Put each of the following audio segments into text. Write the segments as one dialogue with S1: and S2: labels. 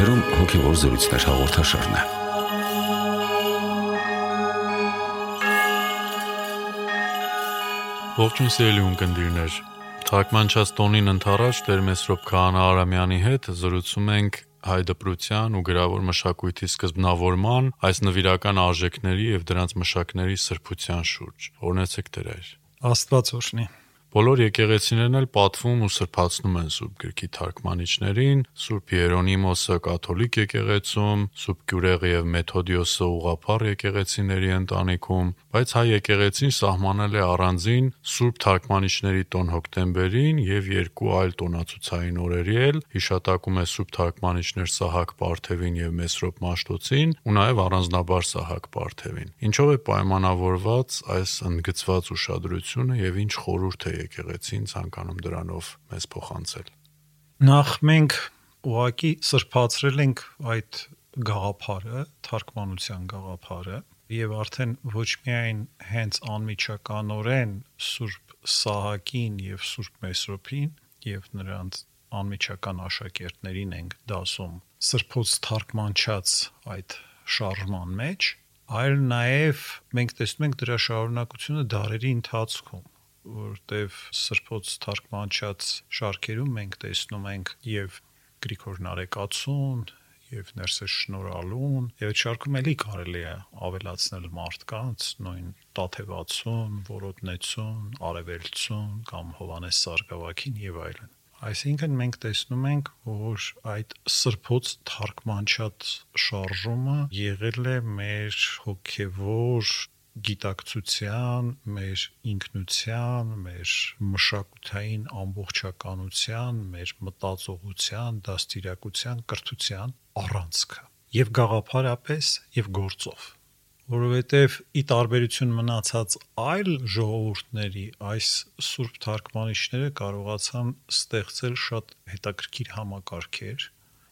S1: Եթերում հոգևոր զրույցներ հաղորդաշարն է։
S2: Ողջույն սիրելի ունկնդիրներ։ Թարգմանչած տոնին ընթരാճ Տեր Մեսրոպ Քահանա Արամյանի հետ զրուցում ենք հայ դպրության ու գրավոր մշակույթի սկզբնավորման, այս նվիրական արժեքների եւ դրանց մշակների սրբության շուրջ։ Օրնեցեք Տեր։
S3: Աստված օրհնի։
S2: Բոլոր եկեղեցիներն էլ պատվում ու սրբացնում են Սուրբ Գրքի թարգմանիչներին, Սուրբ Երոնիմոսը կաթոլիկ եկեղեցում, Սուրբ Գյուրեղը եւ Մեթոդիոսը ուղափառ եկեղեցիների ընտանիքում, բայց հայ եկեղեցին սահմանել է առանձին Սուրբ թարգմանիչների տոն հոկտեմբերին եւ երկու այլ տոնացուցային օրերի էլ հիշատակում է Սուրբ թարգմանիչներ Սահակ Պարթևին եւ Մեսրոպ Մաշտոցին ու նաեւ առանձնաբար Սահակ Պարթևին։ Ինչով է պայմանավորված այս ընդգծված ուշադրությունը եւ ինչ խորհուրդ է եկեղեցին ցանկանում դրանով մեզ փոխանցել։
S3: Նախ մենք ուղակի սրբացրել ենք այդ գաղափարը, թարգմանության գաղափարը եւ արդեն ոչ միայն հենց անմիջականորեն Սուրբ Սահակին եւ Սուրբ Մեսրոպին եւ նրանց անմիջական աշակերտներին ենք դասում սրբոց թարգմանչած այդ շարժման մեջ, այլ նաև մենք տեսնում ենք դրա շարունակությունը դարերի ընթացքում որտեվ սրբոց թարգմանչած շարքերում մենք տեսնում ենք եւ Գրիգոր Նարեկացուն եւ Ներսե Շնորհալուն եւ շարքում էլի կարելի է ավելացնել մարդկանց նույն Տաթևացուն, Որոտնեցուն, Արևելցուն կամ Հովանես Սարգսակին եւ այլն Այսինքն մենք տեսնում ենք, որ այդ սրբոց թարգմանչած շարժումը եղել է մեր հոգևոր գիտակցության, մեր ինքնության, մեր մշակութային ամբողջականության, մեր մտածողության, դաստիարակության, կրթության առանցքը եւ գաղափարապես եւ գործով որովհետև ի տարբերություն մնացած այլ ժողովուրդների այս սուրբ թարգմանիչները կարողացան ստեղծել շատ հետաքրքիր համակարգեր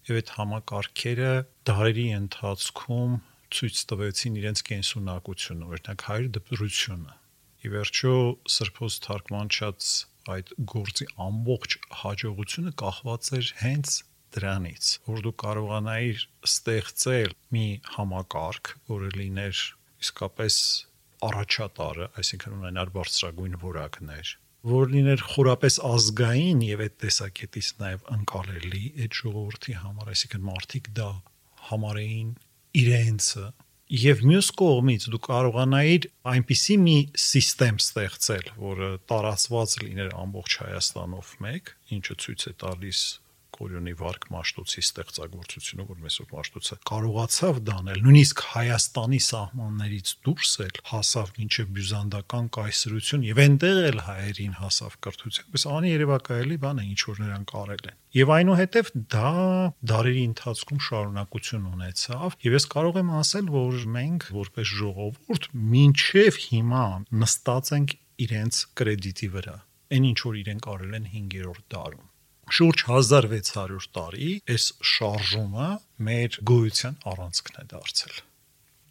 S3: եւ այդ համակարգերը դարերի ընթացքում ցույց տվեցին իրենց կենսունակությունը, օրինակ հայր դպրությունը։ Ի վերջո սրբոց թարգմանչած այդ գործի ամբողջ հաջողությունը կախված էր հենց դրանից, որ դու կարողանայիր ստեղծել մի համակարգ, որը լիներ իսկապես առաջատարը, այսինքն ունենար բարձրագույն որակներ, որ լիներ խորապես ազգային եւ այդ տեսակետից նաեւ անկալելի այդ ժողովրդի համար, այսինքն մարդիկ դա համարեին իրենցը եւ մյուս կողմից դու կարողանայիր այնպիսի մի համակարգ ստեղծել, որը տարածված լիներ ամբողջ Հայաստանով մեկ, ինչը ցույց է տալիս Կորյունի վարկ Մաշտոցի ստեղծագործությունը, որ Մեսրոպ Մաշտոցը կարողացավ դանել, նույնիսկ Հայաստանի սահմաններից դուրս էլ հասավ մինչև բյուզանդական կայսրություն եւ այնտեղ էլ հայերին հասավ կրթության։ Բայց անի երևակայելի բան է, ինչ որ նրանք արել են։ Եվ այնուհետև դա դարերի ընթացքում շարունակություն ունեցավ, եւ ես կարող եմ ասել, որ մենք որպես ժողովուրդ մինչև հիմա նստած ենք իրենց կրեդիտի վրա։ Այն ինչ որ իրենք արել են 5-րդ դարում շուրջ 1600 տարի այս շարժումը մեր գոյության առանցքն է դարձել։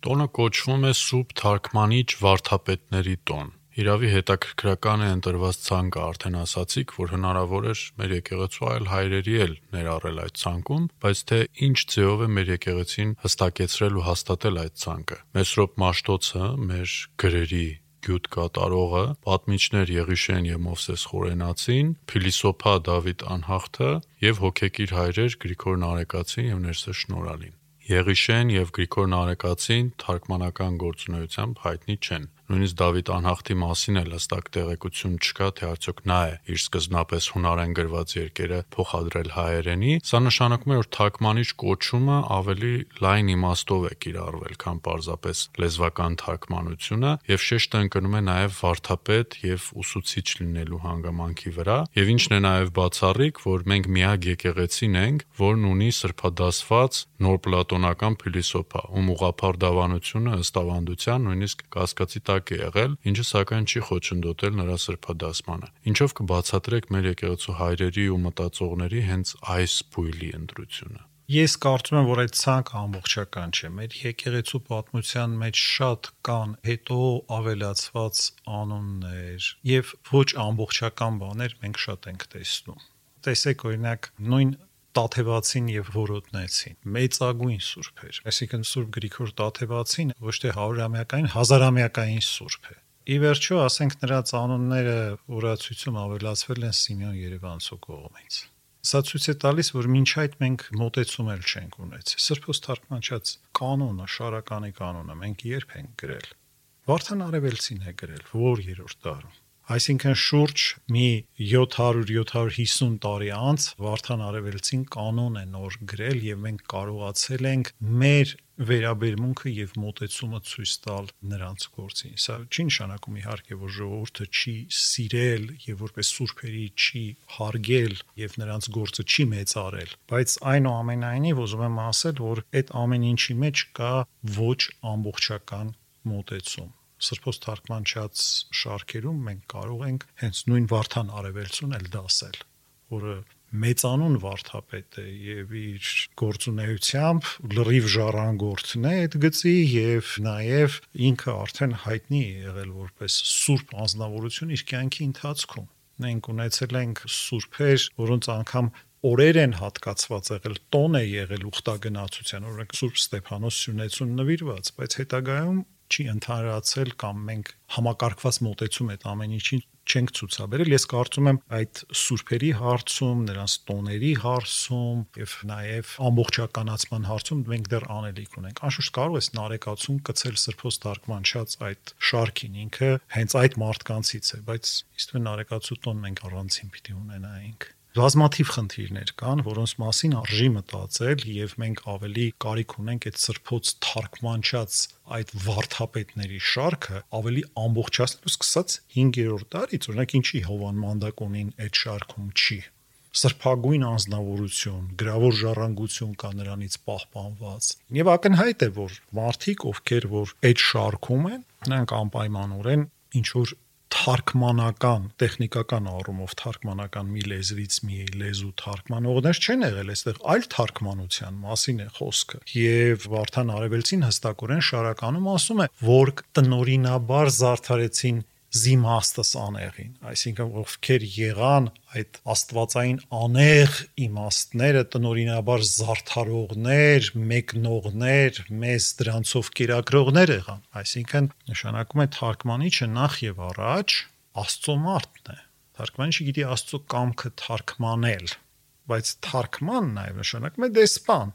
S2: Տոնը կոչվում է Սուրբ Թարգմանիչ Վարդապետների տոն։ Իրավի հետաքրքրական է ընտրված ցանկը արդեն ասացիք, որ հնարավոր էր մեր եկեղեցու այլ հայրերի էլ ներառել այդ ցանկում, բայց թե ինչ ձևով է մեր եկեղեցին հստակեցրել ու հաստատել այդ ցանկը։ Մեսրոպ Մաշտոցը մեր գրերի գյուտ կատարողը, պատմիչներ Եղիշեն եւ Մովսես Խորենացին, փիլիսոփա Դավիթ Անհախտը եւ հոգեկիր հայրեր Գրիգոր Նարեկացին եւ Ներսե Շնորհալին։ Եղիշեն եւ Գրիգոր Նարեկացին թարգմանական գործունեությամբ հայտնի չեն նույնիսկ Դավիթ Անհախտի մասին էլ հստակ տեղեկություն չկա, թե արդյոք նա է իր սկզբնապես հունարեն գրված երկերը փոխադրել հայերենի, սա նշանակում է, որ թարգմանիչ կոչումը ավելի լայն իմաստով է կիրառվել, քան պարզապես լեզվական թարգմանությունը, եւ շեշտը ընկնում է նաեւ վարդապետ եւ ուսուցիչ լինելու հանգամանքի վրա, եւ ինչն է նաեւ բացառիկ, որ մենք միակ եկեղեցին ենք, որն ունի սրբադասված նոր պլատոնական փիլիսոփա, ում ուղափառ դավանությունը ըստ ավանդության նույնիսկ կասկածի տակ հստակ է եղել, ինչը սակայն չի խոչընդոտել նրա սրբադասմանը։ Ինչով կբացատրեք մեր եկեղեցու հայրերի ու մտածողների հենց այս բույլի ընտրությունը։
S3: Ես կարծում եմ, որ այդ ցանկը ամբողջական չէ։ Մեր եկեղեցու պատմության մեջ շատ կան հետո ավելացված անուններ եւ ոչ ամբողջական բաներ մենք շատ ենք տեսնում։ Տեսեք օրինակ նույն Տաթևացին եւ որոտնեցին։ Մեծագույն սուրբ էր։ Այսինքն Սուրբ Գրիգոր Տաթևացին ոչ թե 100-ամյակային, 1000-ամյակային սուրբ է։ Ի վերջո, ասենք նրա ցանոնները ուրացույցում ավելացվել են Սիմեոն Երևանցու կողմից։ Սա ցույց է տալիս, որ ոչ այդ մենք մոտեցում էլ չենք ունեցել։ Սրբոց թարգմանչած կանոնը, շարականի կանոնը մենք երբ ենք գրել։ Վարդան Արևելցին է գրել, որ երրորդ դարում Այսինքն շուրջ մի 700-750 տարի անց Վարդան Արևելցին կանոն է նոր գրել եւ մենք կարողացել ենք մեր վերաբերմունքը եւ մոտեցումը ցույց տալ նրանց գործին։ Սա չի նշանակում իհարկե, որ ժողովուրդը չի սիրել եւ որպես սուրբերի չի հարգել եւ նրանց գործը չի մեծարել, բայց այնուամենայնիվ ուզում եմ ասել, որ այդ ամեն ինչի մեջ կա ոչ ամբողջական մոտեցում սրբոց թարգմանչած շարքերում մենք կարող ենք հենց նույն Վարդան Արևելցուն էլ դասել, որը մեծանուն վարդապետ է եւ իր գործունեությամբ լրիվ ժառանգորդն է այդ գծի եւ նաեւ ինքը արդեն հայտնի է եղել որպես սուրբ անznավորություն իր կյանքի ընթացքում մենք ունեցել ենք սուրբեր որոնց անգամ օրեր են հատկացված եղել, տոն է եղել ուխտագնացության, օրինակ Սուրբ Ստեփանոս Սյունեցուն նվիրված, բայց հետագայում չի ընդհանրացել կամ մենք համակարգված մոտեցում այդ ամեն ինչին չենք ցուցաբերել ես կարծում եմ այդ սուրբերի հարցում նրանց տոների հարցում եւ նաեւ ամբողջականացման հարցում մենք դեռ անելիք ունենք անշուշտ կարող ես նարեկացում կցել սրբոց թարգմանչած այդ շարքին ինքը հենց այդ մարդկանցից է բայց իսկ նարեկացու տոն մենք առանցին պիտի ունենայինք բազմաթիվ խնդիրներ կան, որոնց մասին արժի մտածել եւ մենք ավելի կարիք ունենք այդ սրբոց թարգմանչած այդ վարդապետների շարքը ավելի ամբողջացնել սկսած 5-րդ դարից, օրինակ ինչի Հովան Մանդակոնին այդ շարքում չի սրբագույն անznավորություն, գրավոր ժառանգություն կա նրանից պահպանված։ Եվ ակնհայտ է, որ մարդիկ, ովքեր որ այդ շարքում են, նրանք անպայմանորեն ինչ որ թարգմանական, տեխնիկական առումով թարգմանական մի լեզվից մի լեզու թարգմանողներ չեն եղել, այստեղ այլ թարգմանության մասին է խոսքը։ Եվ Վարդան Արևելցին հստակորեն շարականում ասում է, որ տնորինաբար զարթարեցին զիմաստս անեղին, այսինքն ովքեր եղան այդ աստվածային անեղ իմաստները տնորինաբար զարթարողներ, մեկնողներ, մեզ դրանցով կերակրողներ եղան, այսինքն նշանակում է թարգմանիչը նախ եւ առաջ Աստծո մարդն է։ Թարգմանիչը գիտի Աստծո կամքը թարգմանել, բայց թարգման նաև նշանակում է դեսպան,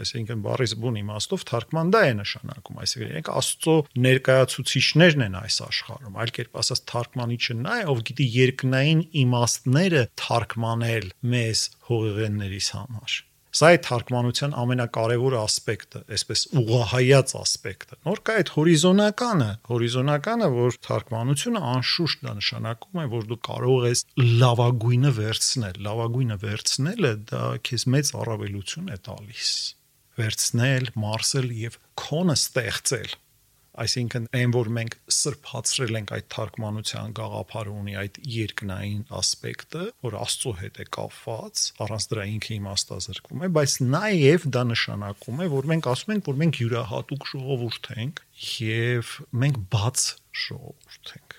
S3: Այսինքն բառի բուն իմաստով թարգման դա է նշանակում, այսինքն իրենք Աստծո ներկայացուցիչներն են այս աշխարհում, այլ կերպ ասած թարգմանիչը նա է, ով գիտի երկնային իմաստները թարգմանել մեզ հողեղեններիս համար։ Սա է թարգմանության ամենակարևոր ասպեկտը, այսպես ուղղահայաց ասպեկտը։ Նոր կա այդ հորիզոնականը, հորիզոնականը, որ թարգմանությունը անշուշտ դա նշանակում է, որ դու կարող ես լավագույնը վերցնել։ Լավագույնը վերցնելը դա քեզ մեծ առավելություն է տալիս վերցնել, մարսել եւ քոնը ստեղծել այսինքն այն որ մենք սրբացրել ենք այդ թարգմանության գաղափարը ունի այդ երկնային ասպեկտը, որ Աստծո հետ է կապված, առանց դրա ինքը իմաստազրկվում է, բայց նաև դա նշանակում է, որ մենք ասում ենք, որ մենք յուրահատուկ ժողովուրդ ենք եւ մենք բաց ժողովուրդ ենք։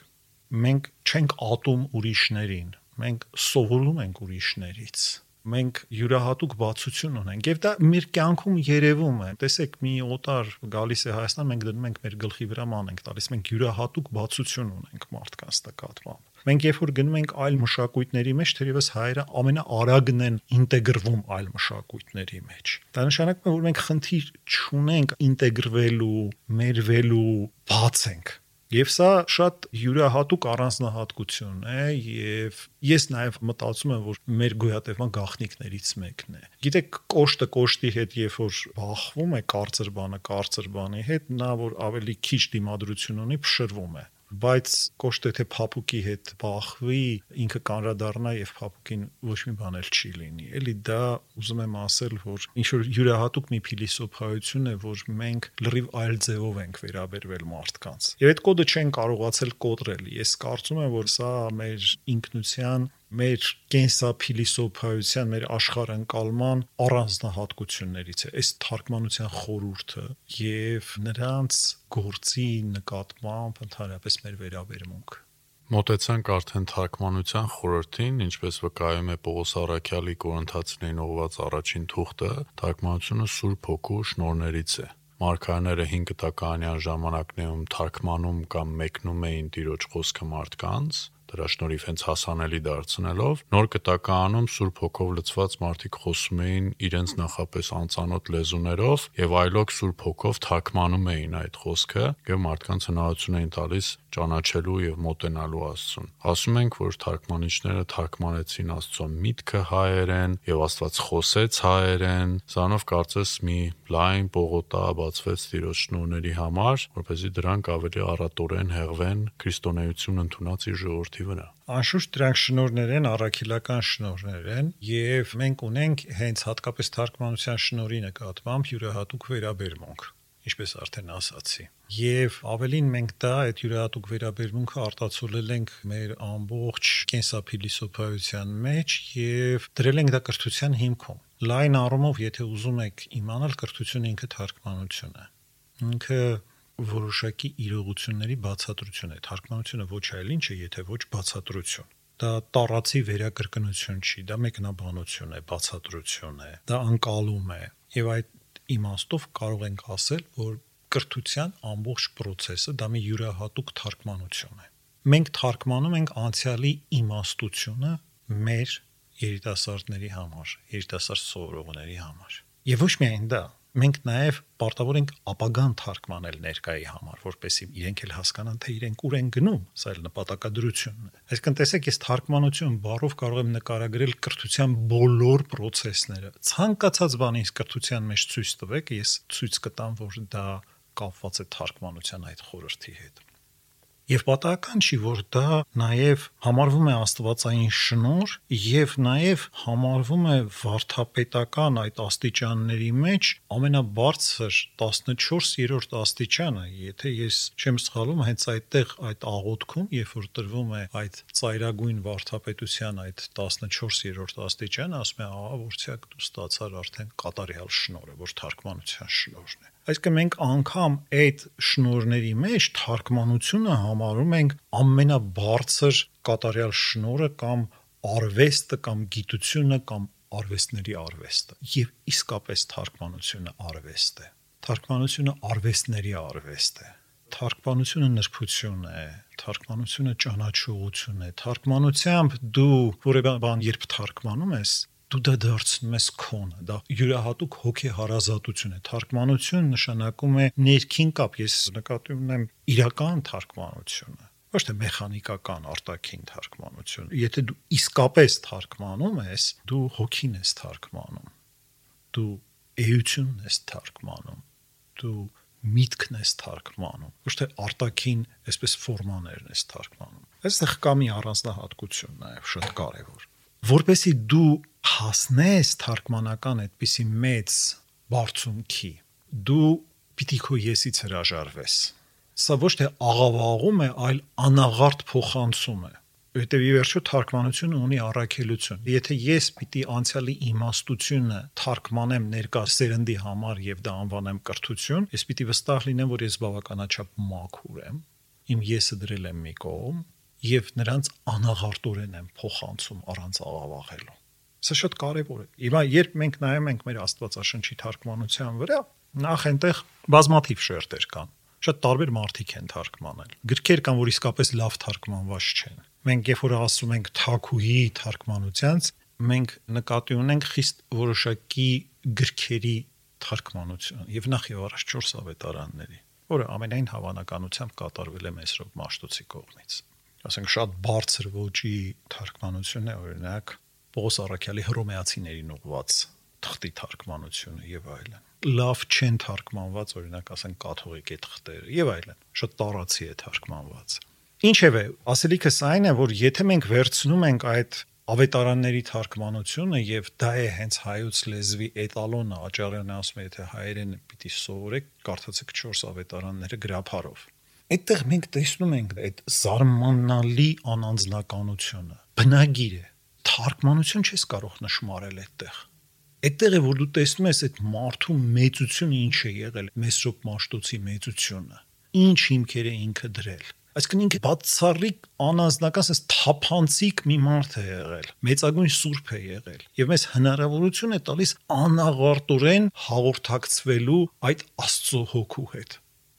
S3: Մենք չենք ատում ուրիշներին, մենք սովորում ենք ուրիշներից մենք յուրահատուկ բացություն ունենք եւ դա մեր կյանքում երևում է տեսեք մի օտար գալիս է Հայաստան մենք դնում ենք մեր գլխի վրա ման ենք տալիս մենք յուրահատուկ բացություն ունենք մարդկանց նկատմամբ մենք երբ որ գնում ենք այլ մշակույթների մեջ թերևս հայերը ամենաարագն են ինտեգրվում այլ մշակույթների մեջ դա նշանակում է որ մենք խնդիր չունենք ինտեգրվելու մերվելու բաց ենք Եվ սա շատ յուրահատուկ առանձնահատկություն է եւ ես նաեւ մտածում եմ որ մեր գոյատևման գաղտնիքներից մեկն է։ Գիտեք, կոշտը կոշտի հետ երբ որ բախվում է կարծր բանը կարծր բանի հետ, նա որ ավելի քիչ դիմադրություն ունի, փշրվում է բայց կոշտ թե փափուկի հետ բախվի ինքը կանրադառնա եւ փափուկին ոչ մի բան էլ չի լինի էլի դա ուզում եմ ասել որ ինչ որ յուրահատուկ մի փիլիսոփայություն է որ մենք լրիվ այլ ձևով ենք վերաբերվել մարդկանց եւ այդ կոդը չեն կարողացել կոտրել ես կարծում եմ որ սա մեր ինքնության մեր կենսափիլիսոփայության, մեր աշխարհընկալման առանձնահատկություններից է։ Այս թարգմանության խորուրդը եւ նրանց գործի նկատմամբ ընդհանրապես մեր վերաբերմունքը
S2: Մոտեցանք արդեն թարգմանության խորհրդին, ինչպես վկայում է Պողոս Արաքյալի Կորինթացիներին ուղված առաջին թուղթը, թարգմանությունը Սուրբ Հոգու շնորներից է։ Մարգարեները 5 տականյան ժամանակներում թարգմանում կամ մեկնում էին Տիրոջ խոսքը մարդկանց, դրա շնորհիվ հենց հասանելի դարձնելով նոր կտականում Սուրբ Հոգով լցված մարդիկ խոսում էին իրենց նախապես անծանոթ լեզուներով եւ այլոք Սուրբ Հոգով թարգմանում էին այդ խոսքը եւ մարդկանց հնարավորություն էին տալիս ճանաչելու եւ մոտենալու Աստծուն։ Ասում ենք, որ թարգմանիչները թարգմանեցին Աստծո միտքը հայերեն եւ Աստված խոսեց հայերեն, սրանով կարծես մի լայն պողոտա բացվեց Տիրոջ շնորհների համար, որպեսզի դրանք ավելի առատորեն հեղվեն քրիստոնեություն ընդունած իր ժողովրդի վրա։
S3: Անշուշտ դրանք շնորհներ են, առաքելական շնորհներ են, եւ մենք ունենք հենց հատկապես թարգմանության շնորհի նկատմամբ յուրահատուկ վերաբերմունք ինչպես արդեն ասացի։ Եվ ավելին մենք դա այդ յուրահատուկ վերաբերմունքը արտացոլել ենք մեր ամբողջ կենսափիլիսոփայության մեջ եւ դրել ենք դա կրթության հիմքում։ Լայն առումով, եթե ուզում եք իմանալ կրթությունը ինքը թարգմանություն է։ Ինքը որոշակի իրողությունների բացատրություն է։ Թարգմանությունը ոչ այլ ինչ է, եթե ոչ բացատրություն դա տարածի վերակրկնություն չի, դա մեկնաբանություն է, բացատրություն է, դա անկալում է։ Եվ այդ իմաստով կարող ենք ասել, որ կրթության ամբողջ process-ը դա մի յուրահատուկ թարգմանություն է։ Մենք թարգմանում ենք անցյալի իմաստությունը մեր երիտասարդների համար, երիտասարդ սովորողների համար։ Եվ ոչ միայն դա, մենք նաև պարտավոր ենք ապագան թարգմանել ներկայի համար, որպեսզի իրենք էլ հասկանան, թե իրենք ուր են գնում, սա էլ նպատակադրությունն է։ Այսինքն տեսեք, ես թարգմանություն բառով կարող եմ նկարագրել կրթության բոլոր process-ները։ Ցանկացած բան ինձ կրթության մեջ ցույց տվեք, ես ցույց կտամ, որ դա կապված է թարգմանության այդ խորհրդի հետ։ Եվ պատահական չի, որ դա նաև համարվում է աստվածային շնոր եւ նաև համարվում է վարթապետական այդ աստիճանների մեջ ամենաբարձր 14-րդ աստիճանը, եթե ես չեմ սխալվում, հենց այդտեղ այդ աղոթքում, երբ որ տրվում է այդ ծայրագույն վարթապետության այդ 14-րդ աստիճանը, ասում է, ահա որցյակ դու ստացար արդեն կատարյալ շնորը, որ թարգմանության շնորհն է։ Այսինքն մենք անգամ այդ շնորհների մեջ թարգմանությունը համարում ենք ամենաբարձր կատարյալ շնորհը կամ արվեստը կամ գիտությունը կամ արվեստների արվեստը եւ իսկապես թարգմանությունը արվեստ է թարգմանությունը արվեստների արվեստ է թարգմանությունը նրբություն է թարգմանությունը ճանաչողություն է թարգմանությամբ դու որևէ բան երբ թարգմանում ես դու դա դարձնում ես քոնը դա յուրահատուկ հոգեհարազատություն է թարգմանություն նշանակում է ներքին կապ ես նկատի ունեմ իրական թարգմանությունը ոչ թե մեխանիկական արտաքին թարգմանություն եթե դու իսկապես թարգմանում ես դու հոգին ես թարգմանում դու էությունն ես թարգմանում դու միտքն ես թարգմանում ոչ թե արտաքին այսպես ֆորմաներն ես թարգմանում այստեղ կա մի առանձնահատկություն նաև շատ կարևոր որպեսի դու հասնես թարգմանական այդպիսի մեծ բարձունքի դու պիտի քո եսից հրաժարվես սա ոչ թե աղավաղում է այլ անաղարտ փոխանցում է Որտեւ ի վերջո թարգմանությունը ունի առաքելություն։ Եթե ես պիտի անցյալի իմաստությունը թարգմանեմ ներկա սերնդի համար եւ դա անվանեմ կրթություն, ես պիտի վստահ լինեմ, որ ես բավականաչափ մաքուր եմ։ Իմ եսը դրել եմ մի կողմ եւ նրանց անաղարտորեն եմ փոխանցում առանց աղավաղելու։ Սա շատ կարևոր է։ Հիմա երբ մենք նայում ենք մեր Աստվածաշնչի թարգմանության վրա, նախ այնտեղ բազմաթիվ շերտեր կան։ Շատ տարբեր մարդիկ են թարգմանել։ Գրքեր կան, որ իսկապես լավ թարգմանված չեն։ Մենք երբ որ ասում ենք թակուհի թարգմանությանց, մենք նկատի ունենք խիստ որոշակի գրքերի թարգմանություն եւ նախ եւ առաջ 4 ավետարանների, որը ամենայն հավանականությամբ կատարվել է Մեսրոպ Մաշտոցի կողմից։ Ասենք շատ բարձր ոճի թարգմանություն է օրինակ Պողոս Արաքյալի հռոմեացիներին ուղված թղթի թարգմանությունը եւ այլն։ Լավ չեն թարգմանված, օրինակ ասենք կաթողիկե թղթերը եւ այլն։ Շատ տարածի է թարգմանված։ Ինչևէ, ասելիքս այն է, որ եթե մենք վերցնում ենք այդ ավետարանների թարգմանությունը եւ դա է հենց հայոց լեզվի էտալոնը աճարյանը ասում է եթե հայերեն պիտի սովորեք կարդացեք 4 ավետարանները գրափարով այդտեղ մենք տեսնում ենք այդ զարմանալի անանձնականությունը բնագիր է թարգմանություն չես կարող նշмарել այդտեղ։ Այդտեղ է որ դու տեսնում ես այդ մարդու մեծությունը ինչ է եղել, Մեսրոպ Մաշտոցի մեծությունը։ Ինչ հիմքեր է ինքը դրել։ Այսինքն ինքը բացառիկ անազնական sense թափանցիկ մի մարդ է եղել, մեծագույն սուրբ է եղել։ Եվ մեզ հնարավորություն է տալիս անաղարտորեն հաղորդակցվելու այդ Աստծո հոգու հետ։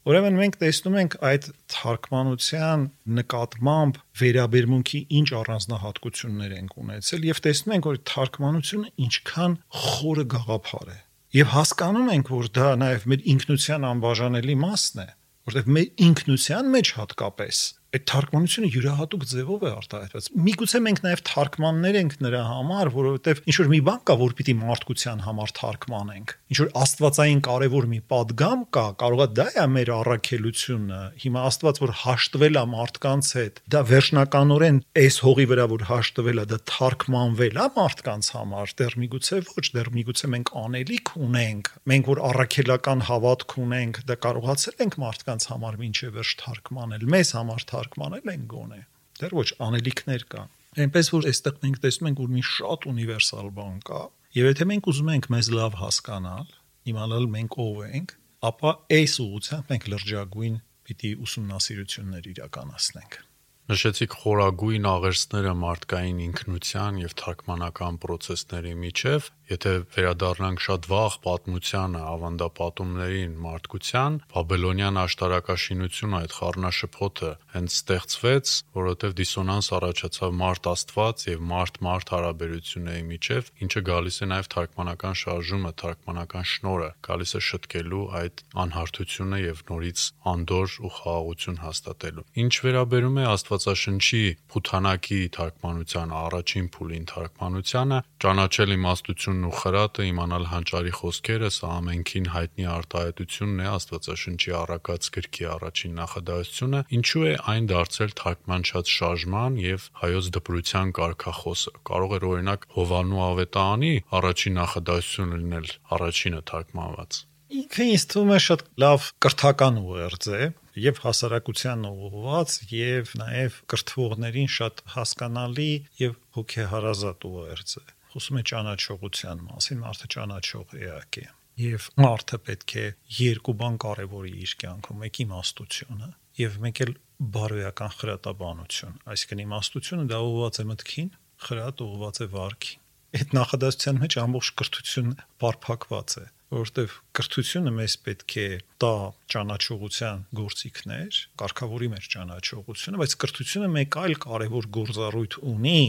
S3: Ուրեմն մենք տեսնում ենք այդ թարգմանության նկատմամբ վերաբերմունքի ինչ առանձնահատկություններ են ունեցել եւ տեսնում ենք որ թարգմանությունը ինչքան խորը գաղափար է եւ հասկանում ենք որ դա նաեւ մեր ինքնության անբաժանելի մասն է որտեղ մեր ինքնության մեջ հատկապես այդ թարգմանությունը յուրահատուկ ձևով է արտահայտված։ Միգուցե մենք նաև թարգմաններ ենք նրա համար, որովհետև ինչ որ մի բան կա, որ պիտի մարդկության համար թարգմանենք։ Ինչ որ աստվածային կարևոր մի падգամ կա, կարողա դա է մեր առաքելությունը։ Հիմա աստված որ հաշտվել է մարդկանց հետ, դա վերջնականորեն այս հողի վրա որ հաշտվել է, դա թարգմանվել է մարդկանց համար, դեռ միգուցե ոչ, դեռ միգուցե մենք անելիք ունենք։ Մենք որ առաքելական հավատք ունենք, դա կարողացել ենք մարդկանց համար ոչ վերջ թարգմանել, մեզ համար թարգմանել թարգմանել են գոնե դեռ ոչ անելիքներ կան այնպես որ այստեղ մենք տեսնում ենք որ մի շատ ունիվերսալ բան կա եւ եթե մենք ուզում ենք մեզ լավ հասկանալ իմանալ մենք ով ենք ապա այս ուղղությամբ մենք լրջագույն պիտի ուսումնասիրություններ իրականացնենք
S2: Նշեցիք խորագույն աղերսները մարդկային ինքնության եւ թարգմանական process-ների միջև, եթե վերադառնանք շատ վաղ պատմությանը, ավանդապատումներին, մարդկության, Բաբելոնյան աշտարակաշինությունը այդ խառնաշփոթը հենց ստեղծվեց, որովհետեւ դիսոնանս առաջացավ մարդ-աստված եւ մարդ-մարդ հարաբերությունների միջև, ինչը գալիս է նաեւ թարգմանական շարժումը, թարգմանական շնորը, գալիս է շտկելու այդ անհարթությունը եւ նորից անդոր ու խաղաղություն հաստատելու։ Ինչ վերաբերում է Աստված Աստվածաշնչի Փութանակի թարգմանության առաջին փուլին թարգմանությանը ճանաչել իմաստությունն ու խրատը, իմանալ հանճարի խոսքերը, սա ամենքին հայտնի արտահայտությունն է Աստվածաշնչի առակած գրքի առաջին նախադասությունը, ինչու է այն դարձել թարգմանչած շարժման եւ հայոց դպրության կարգախոսը։ Կարող էր օրինակ Հովանու ավետարանի առաջին նախադասությունը լինել առաջինը թարգմանված։
S3: Ինքը ինձ թվում է շատ լավ կրթական ուղերձ է, եւ հասարակության ուղղված եւ նաեւ կրթվողներին շատ հասկանալի եւ հոգեհարազատ ուղերձ է խոսում է ճանաչողության մասին մարդը ճանաչող էակ է եւ մարդը պետք է երկու բան կարեւորի իր կյանքում մեկ իմաստությունը եւ մեկ էլ բարոյական խրատաբանություն այսինքն իմաստությունը դա ուղղված է մտքին խրատ ուղղված է վարքին այդ նախադասության մեջ ամբողջ կրթություն բարփակված է որովհետև կրթությունը մեզ պետք է տա ճանաչողության գործիքներ, կարգավորի մեր ճանաչողությունը, բայց կրթությունը մեկ այլ կարևոր գործառույթ ունի,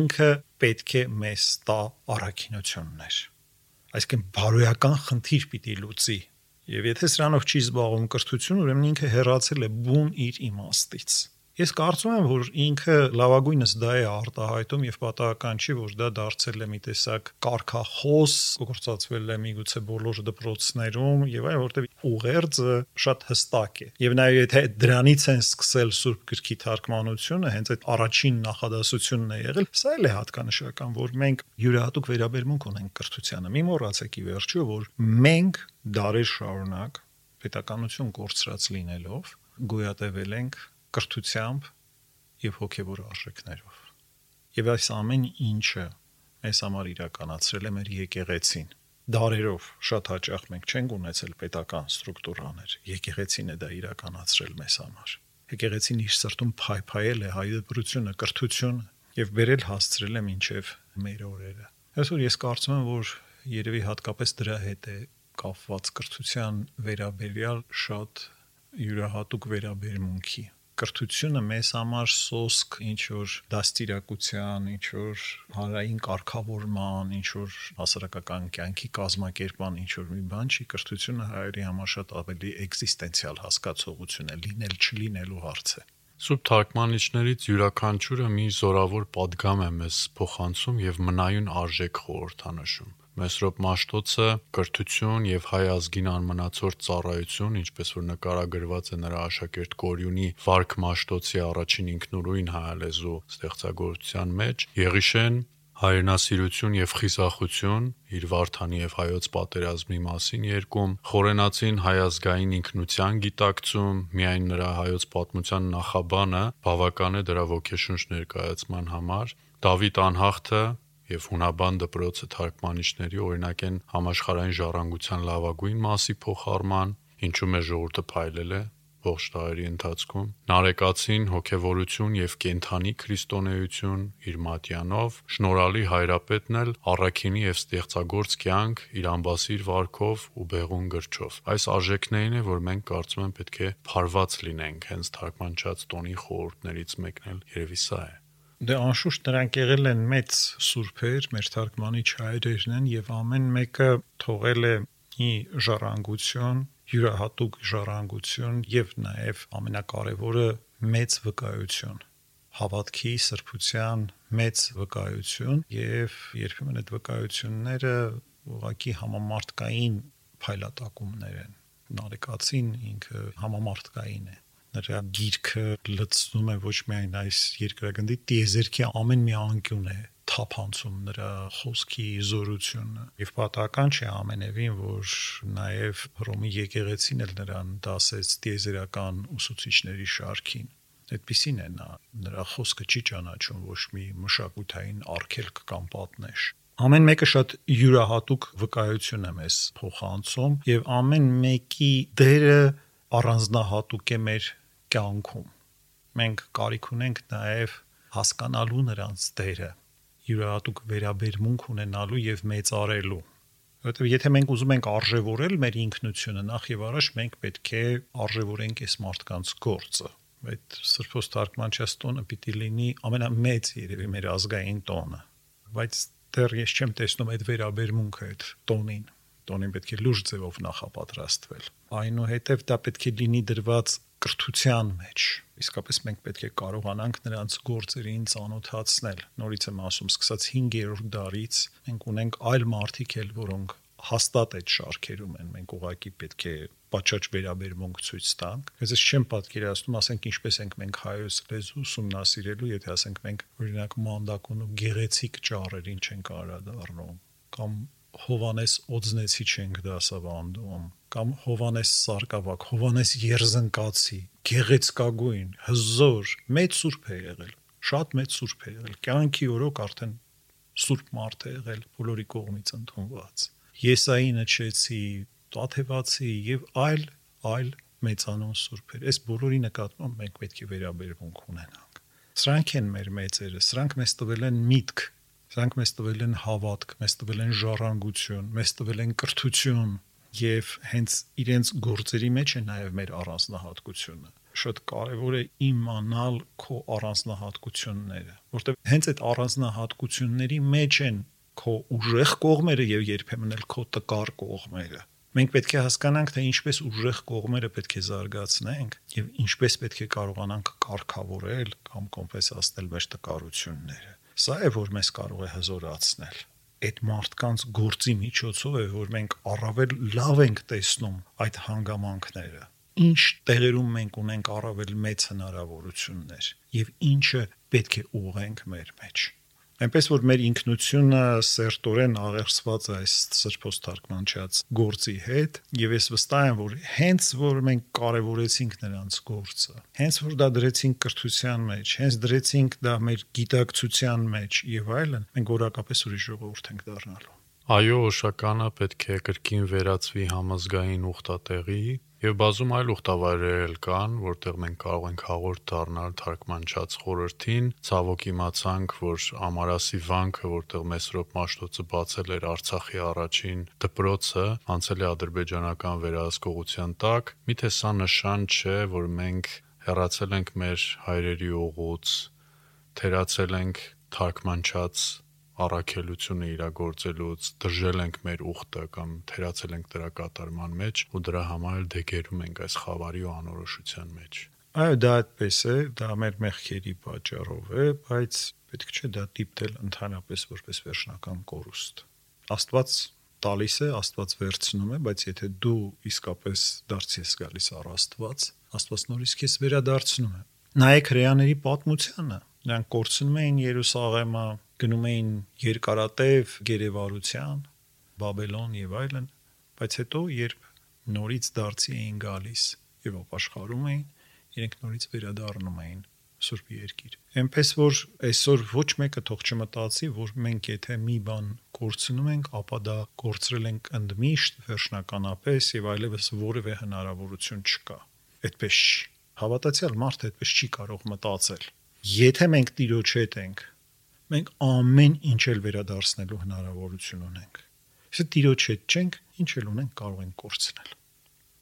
S3: ինքը պետք է մեզ տա առաքինություններ։ Այսինքն բարոյական խնդիր պիտի լուծի։ Եվ եթե սրանով չի զբաղվում կրթություն, ուրեմն ինքը հեռացել է բուն իր իմաստից։ Ես կարծում եմ, որ ինքը լավագույնս դա է արտահայտում եւ պատահական չի, որ դա դարձել է մի տեսակ կարկախոս, գործածվել է միգուցե բոլոր դպրոցներում եւ այլ, որտեղ ուղերձը շատ հստակ է։ Եվ նաեւ եթե դրանից են սկսել Սուրբ Գրքի թարգմանությունը, հենց այդ առաջին նախադասությունն է եղել, սա էլ է հատկանշական, որ մենք յուրահատուկ վերաբերմունք ունենք կրթությանը։ Մի մոռացեք ի վերջո, որ մենք դարեր շարունակ պետականություն կորցրած լինելով գոյատևել ենք կրթությամբ եւ հոգեվոր արժեքներով։ Եվ այս ամեն ինչը մեզ համար իրականացրել է մեր եկեղեցին։ Դարերով շատ հաճախ մենք չենք ունեցել պետական ստրուկտուրաներ։ Եկեղեցին է դա իրականացրել մեզ համար։ Եկեղեցին իր սրտում փայփայել է հայ դպրությունը, կրթությունը եւ բերել հասցրել է մինչեւ մեր օրերը։ Այսօր ես կարծում եմ, որ երևի հատկապես դրա հետ է կապված կրթության վերաբերյալ շատ յուրահատուկ վերաբերմունքի կրթությունը մեզ համար սոսկ ինչ որ դաստիարակության, ինչ որ հանրային կարգավորման, ինչ որ հասարակական կյանքի կազմակերպման ինչ որ մի բան չի, կրթությունը հայերի համար շատ ավելի էգզիստենցիալ հասկացողություն է, լինել չլինելու հարց է։
S2: Սուրբ թարգմանիչներից յուրաքանչյուրը մի զորավոր падգամ է մեզ փոխանցում եւ մնայուն արժեք խորհրդանշում։ Մեսրոպ Մաշտոցը կրթություն եւ հայ ազգին անմնացորդ ծառայություն, ինչպես որ նկարագրված է նրա աշակերտ Կորյունի Վարք Մաշտոցի առաջին ինքնուրույն հայալեզու ստեղծագործության մեջ, Եղիշեն հայրենասիրություն եւ խիզախություն իր Վարդանի եւ հայոց պատերազմի մասին երկում խորենացին հայազգային ինքնության գիտակցում միայն նրա հայոց պատմության նախաբանը բավական է դրա ոգեշունչ ներկայացման համար Դավիթ անհախտը եւ հունաբան դպրոցը թարգմանիչների օրինակ են համաշխարհային ժառանգության լավագույն մասի փոխարման, ինչու մեր ժողովուրդը փայլել է ողջ տարի ընթացքում, Նարեկացին հոգևորություն եւ կենթանի քրիստոնեություն իր մատյանով, շնորհալի հայրապետն էլ առաքինի եւ ստեղծագործ կյանք իր ամբասիր վարքով ու բեղուն գրչով։ Այս արժեքներին է, որ մենք կարծում եմ պետք է փարված լինենք, հենց թարգմանչած տոնի խորհուրդներից մեկն էլ երևի սա է։
S3: Դե անշուշտ նրանք եղել են մեծ սուրբեր, մեր թարգմանիչ հայրերն են եւ ամեն մեկը թողել է մի ժառանգություն, յուրահատուկ ժառանգություն եւ նաեւ ամենակարևորը մեծ վկայություն հավատքի սրբության մեծ վկայություն եւ երբեմն այդ վկայությունները ուղղակի համամարտկային փայլատակումներ են նարեկացին ինքը համամարտկային է նրա գիրքը լցնում է ոչ միայն այս երկրագնդի տիեզերքի ամեն մի անկյուն է թափանցում նրա խոսքի զորությունը եւ պատահական չէ ամենևին որ նաեւ Հռոմի եկեղեցին էլ նրան դասեց տիեզերական ուսուցիչների շարքին այդպիսին է նա նրա խոսքը չի ճանաչում ոչ մի մշակութային արգելք կամ պատնեշ ամեն մեկը շատ յուրահատուկ վկայություն է մեզ փոխանցում եւ ամեն մեկի դերը առանձնահատուկ է մեր կյանքում մենք կարիք ունենք նաեւ հասկանալու նրանց դերը յուրահատուկ վերաբերմունք ունենալու եւ մեծարելու որովհետեւ եթե մենք ուզում ենք արժևորել մեր ինքնությունը նախ եւ առաջ մենք պետք է արժևորենք այս մարդկանց գործը այդ սրբոս թարգմանչած տոնը պիտի լինի ամենամեծ երևի մեր ազգային տոնը բայց դեռ ես չեմ տեսնում այդ վերաբերմունքը այդ տոնին տոնին պետք է լուրջ ձևով նախապատրաստվել այնուհետև դա պետք է լինի դրված կրթության մեջ իսկապես մենք պետք է կարողանանք նրանց գործերին ծանոթացնել նորից եմ ասում սկսած 5-րդ դարից մենք ունենք այլ մարդիկ էլ որոնք հաստատ այդ շարքերում են մենք ուղակի պետք է պատշաճ վերաբերմունք ցույց տանք ես չեմ պատկերացնում ասենք ինչպես ենք մենք հայոց լեզու ուսումնասիրելու եթե ասենք մենք օրինակ մանդակուն ու գեղեցիկ ճառերին չենք արադառնում կամ Հովանես Օձնեցի չենք դասավանդում կամ Հովանես Սարգսակ, Հովանես Երզնկացի, գեղեցկագույն, հզոր, մեծ սուրբ է եղել, շատ մեծ սուրբ է եղել, կյանքի օրոք արդեն սուրբ մարդ է եղել բոլորի կողմից ընդունված։ Եսայի նչեցի, Տաթևացի եւ այլ այլ մեծանուն սուրբեր։ Այս բոլորի նկատմամբ մենք պետք է վերաբերվենք ունենանք։ Սրանք են մեր մեծերը, սրանք մեզ տվել են միտք, Սրանք մեզ տվել են հավատք, մեզ տվել են ժառանգություն, մեզ տվել են կրթություն եւ հենց իրենց գործերի մեջ է նաեւ մեր առանձնահատկությունը շատ կարևոր է իմանալ քո առանձնահատկությունները, որտեղ հենց այդ առանձնահատկությունների մեջ են քո ուժեղ կողմերը եւ երբեմն էլ քո տկար կողմերը։ Մենք պետք է հասկանանք, թե ինչպես ուժեղ կողմերը պետք է զարգացնենք եւ ինչպես պետք է կարողանանք կարգավորել կամ կոմպենսացնել մեր տկարությունները։ Սա է որ մեզ կարող է հզորացնել այդ մարդկանց գործի միջոցով է որ մենք առավել լավ ենք տեսնում այդ հանգամանքները ինչ տեղերում մենք ունենք առավել մեծ հնարավորություններ եւ ինչը պետք է ուղենք մեր մեջ Այնպես որ մեր ինքնությունը սերտորեն աղերսված է այս սրբոս թարգմանչած գործի հետ եւ ես վստահ եմ որ հենց որ մենք կարևորեցինք նրանց գործը հենց որ դա դրեցինք կրթության մեջ հենց դրեցինք դա մեր գիտակցության մեջ եւ այլն մենք որակապես ուրիշ ժողովուրդ ենք դառնալու
S2: Այո, օշականը պետք է կրկին վերածվի համազգային ուխտատեղի Եվ բազում այլ ուխտավայրեր կան, որտեղ մենք կարող ենք հաղորդ դառնալ թարգմանչած խորհրդին։ Ցավոք իմացանք, որ Ամարասի վանքը, որտեղ Մեսրոպ Մաշտոցը բացել էր Արցախի առաջին դպրոցը, անցել է ադրբեջանական վերահսկողության տակ, միթե սա նշան չէ, որ մենք հեռացել ենք մեր հայրերի օղուց, թերացել ենք թարգմանչած առաքելությունը իրագործելուց դժել ենք մեր ուխտը կամ թերացել ենք դրա կատարման մեջ ու դրա համար էլ դեգերում ենք այս խավարի ու անորոշության մեջ։
S3: Այո, դա այդպես է, դա մեր մեղքերի պատճառով է, բայց պետք չէ դա դիպտել ընդհանրապես որպես վերջնական կորուստ։ Աստված տալիս է, Աստված վերցնում է, բայց եթե դու իսկապես դարձես գալիս առ Աստված, Աստված նորից քեզ վերադարձնում է։ Նայեք հрեաների պատմությանը։ Նրանք կորցնում էին Երուսաղեմը, գնում էին երկարատև գերեվարության, Բաբելոն եւ այլն, բայց հետո երբ նորից դարձի էին գալիս եւ ապաշխարում էին, իրենք նորից վերադառնում էին Սուրբ Երկիր։ Էնպես որ այսօր ոչ մեկը թող չմտածի, որ մենք եթե մի բան կորցնում ենք, ապա դա կորցրել ենք ընդմիշտ վերջնականապես եւ այլևս որևէ հնարավորություն չկա։ այդպես չի։ Հավատացյալ մարդը այդպես չի կարող մտածել։ Եթե մենք Տիրոջ հետ ենք, մենք ամեն ինչ էլ վերադարձնելու հնարավորություն ունենք։ Եթե Տիրոջ հետ չենք, ինչ էլ ունենք կարող ենք կորցնել։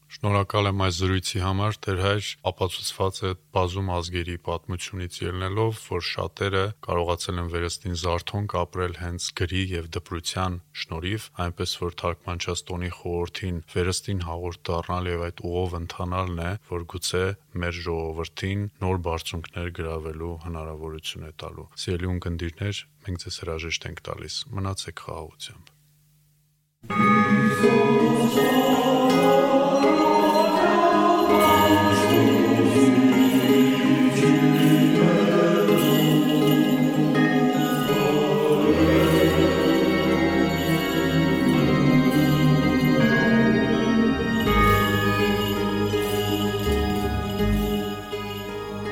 S2: Շնորհակալ եմ այս զրույցի համար, Տեր հայր, ապացուցված է բազում ազգերի պատմությունից ելնելով, որ շատերը կարողացել են վերստին զարթոնք ապրել հենց գրի եւ դպրության շնորհիվ, այնպես որ թարգմանչած տոնի խորհրդին վերստին հաղորդ դառնալ եւ այդ ուղով ընթանալն է, որ գուցե մեր ժողովրդին նոր բարձունքներ գրավելու հնարավորություն է տալու։ Սիրելի ունկնդիրներ, մենք ձեզ հրաժեշտ ենք տալիս։ Մնացեք խաղաղությամբ։ Thank you.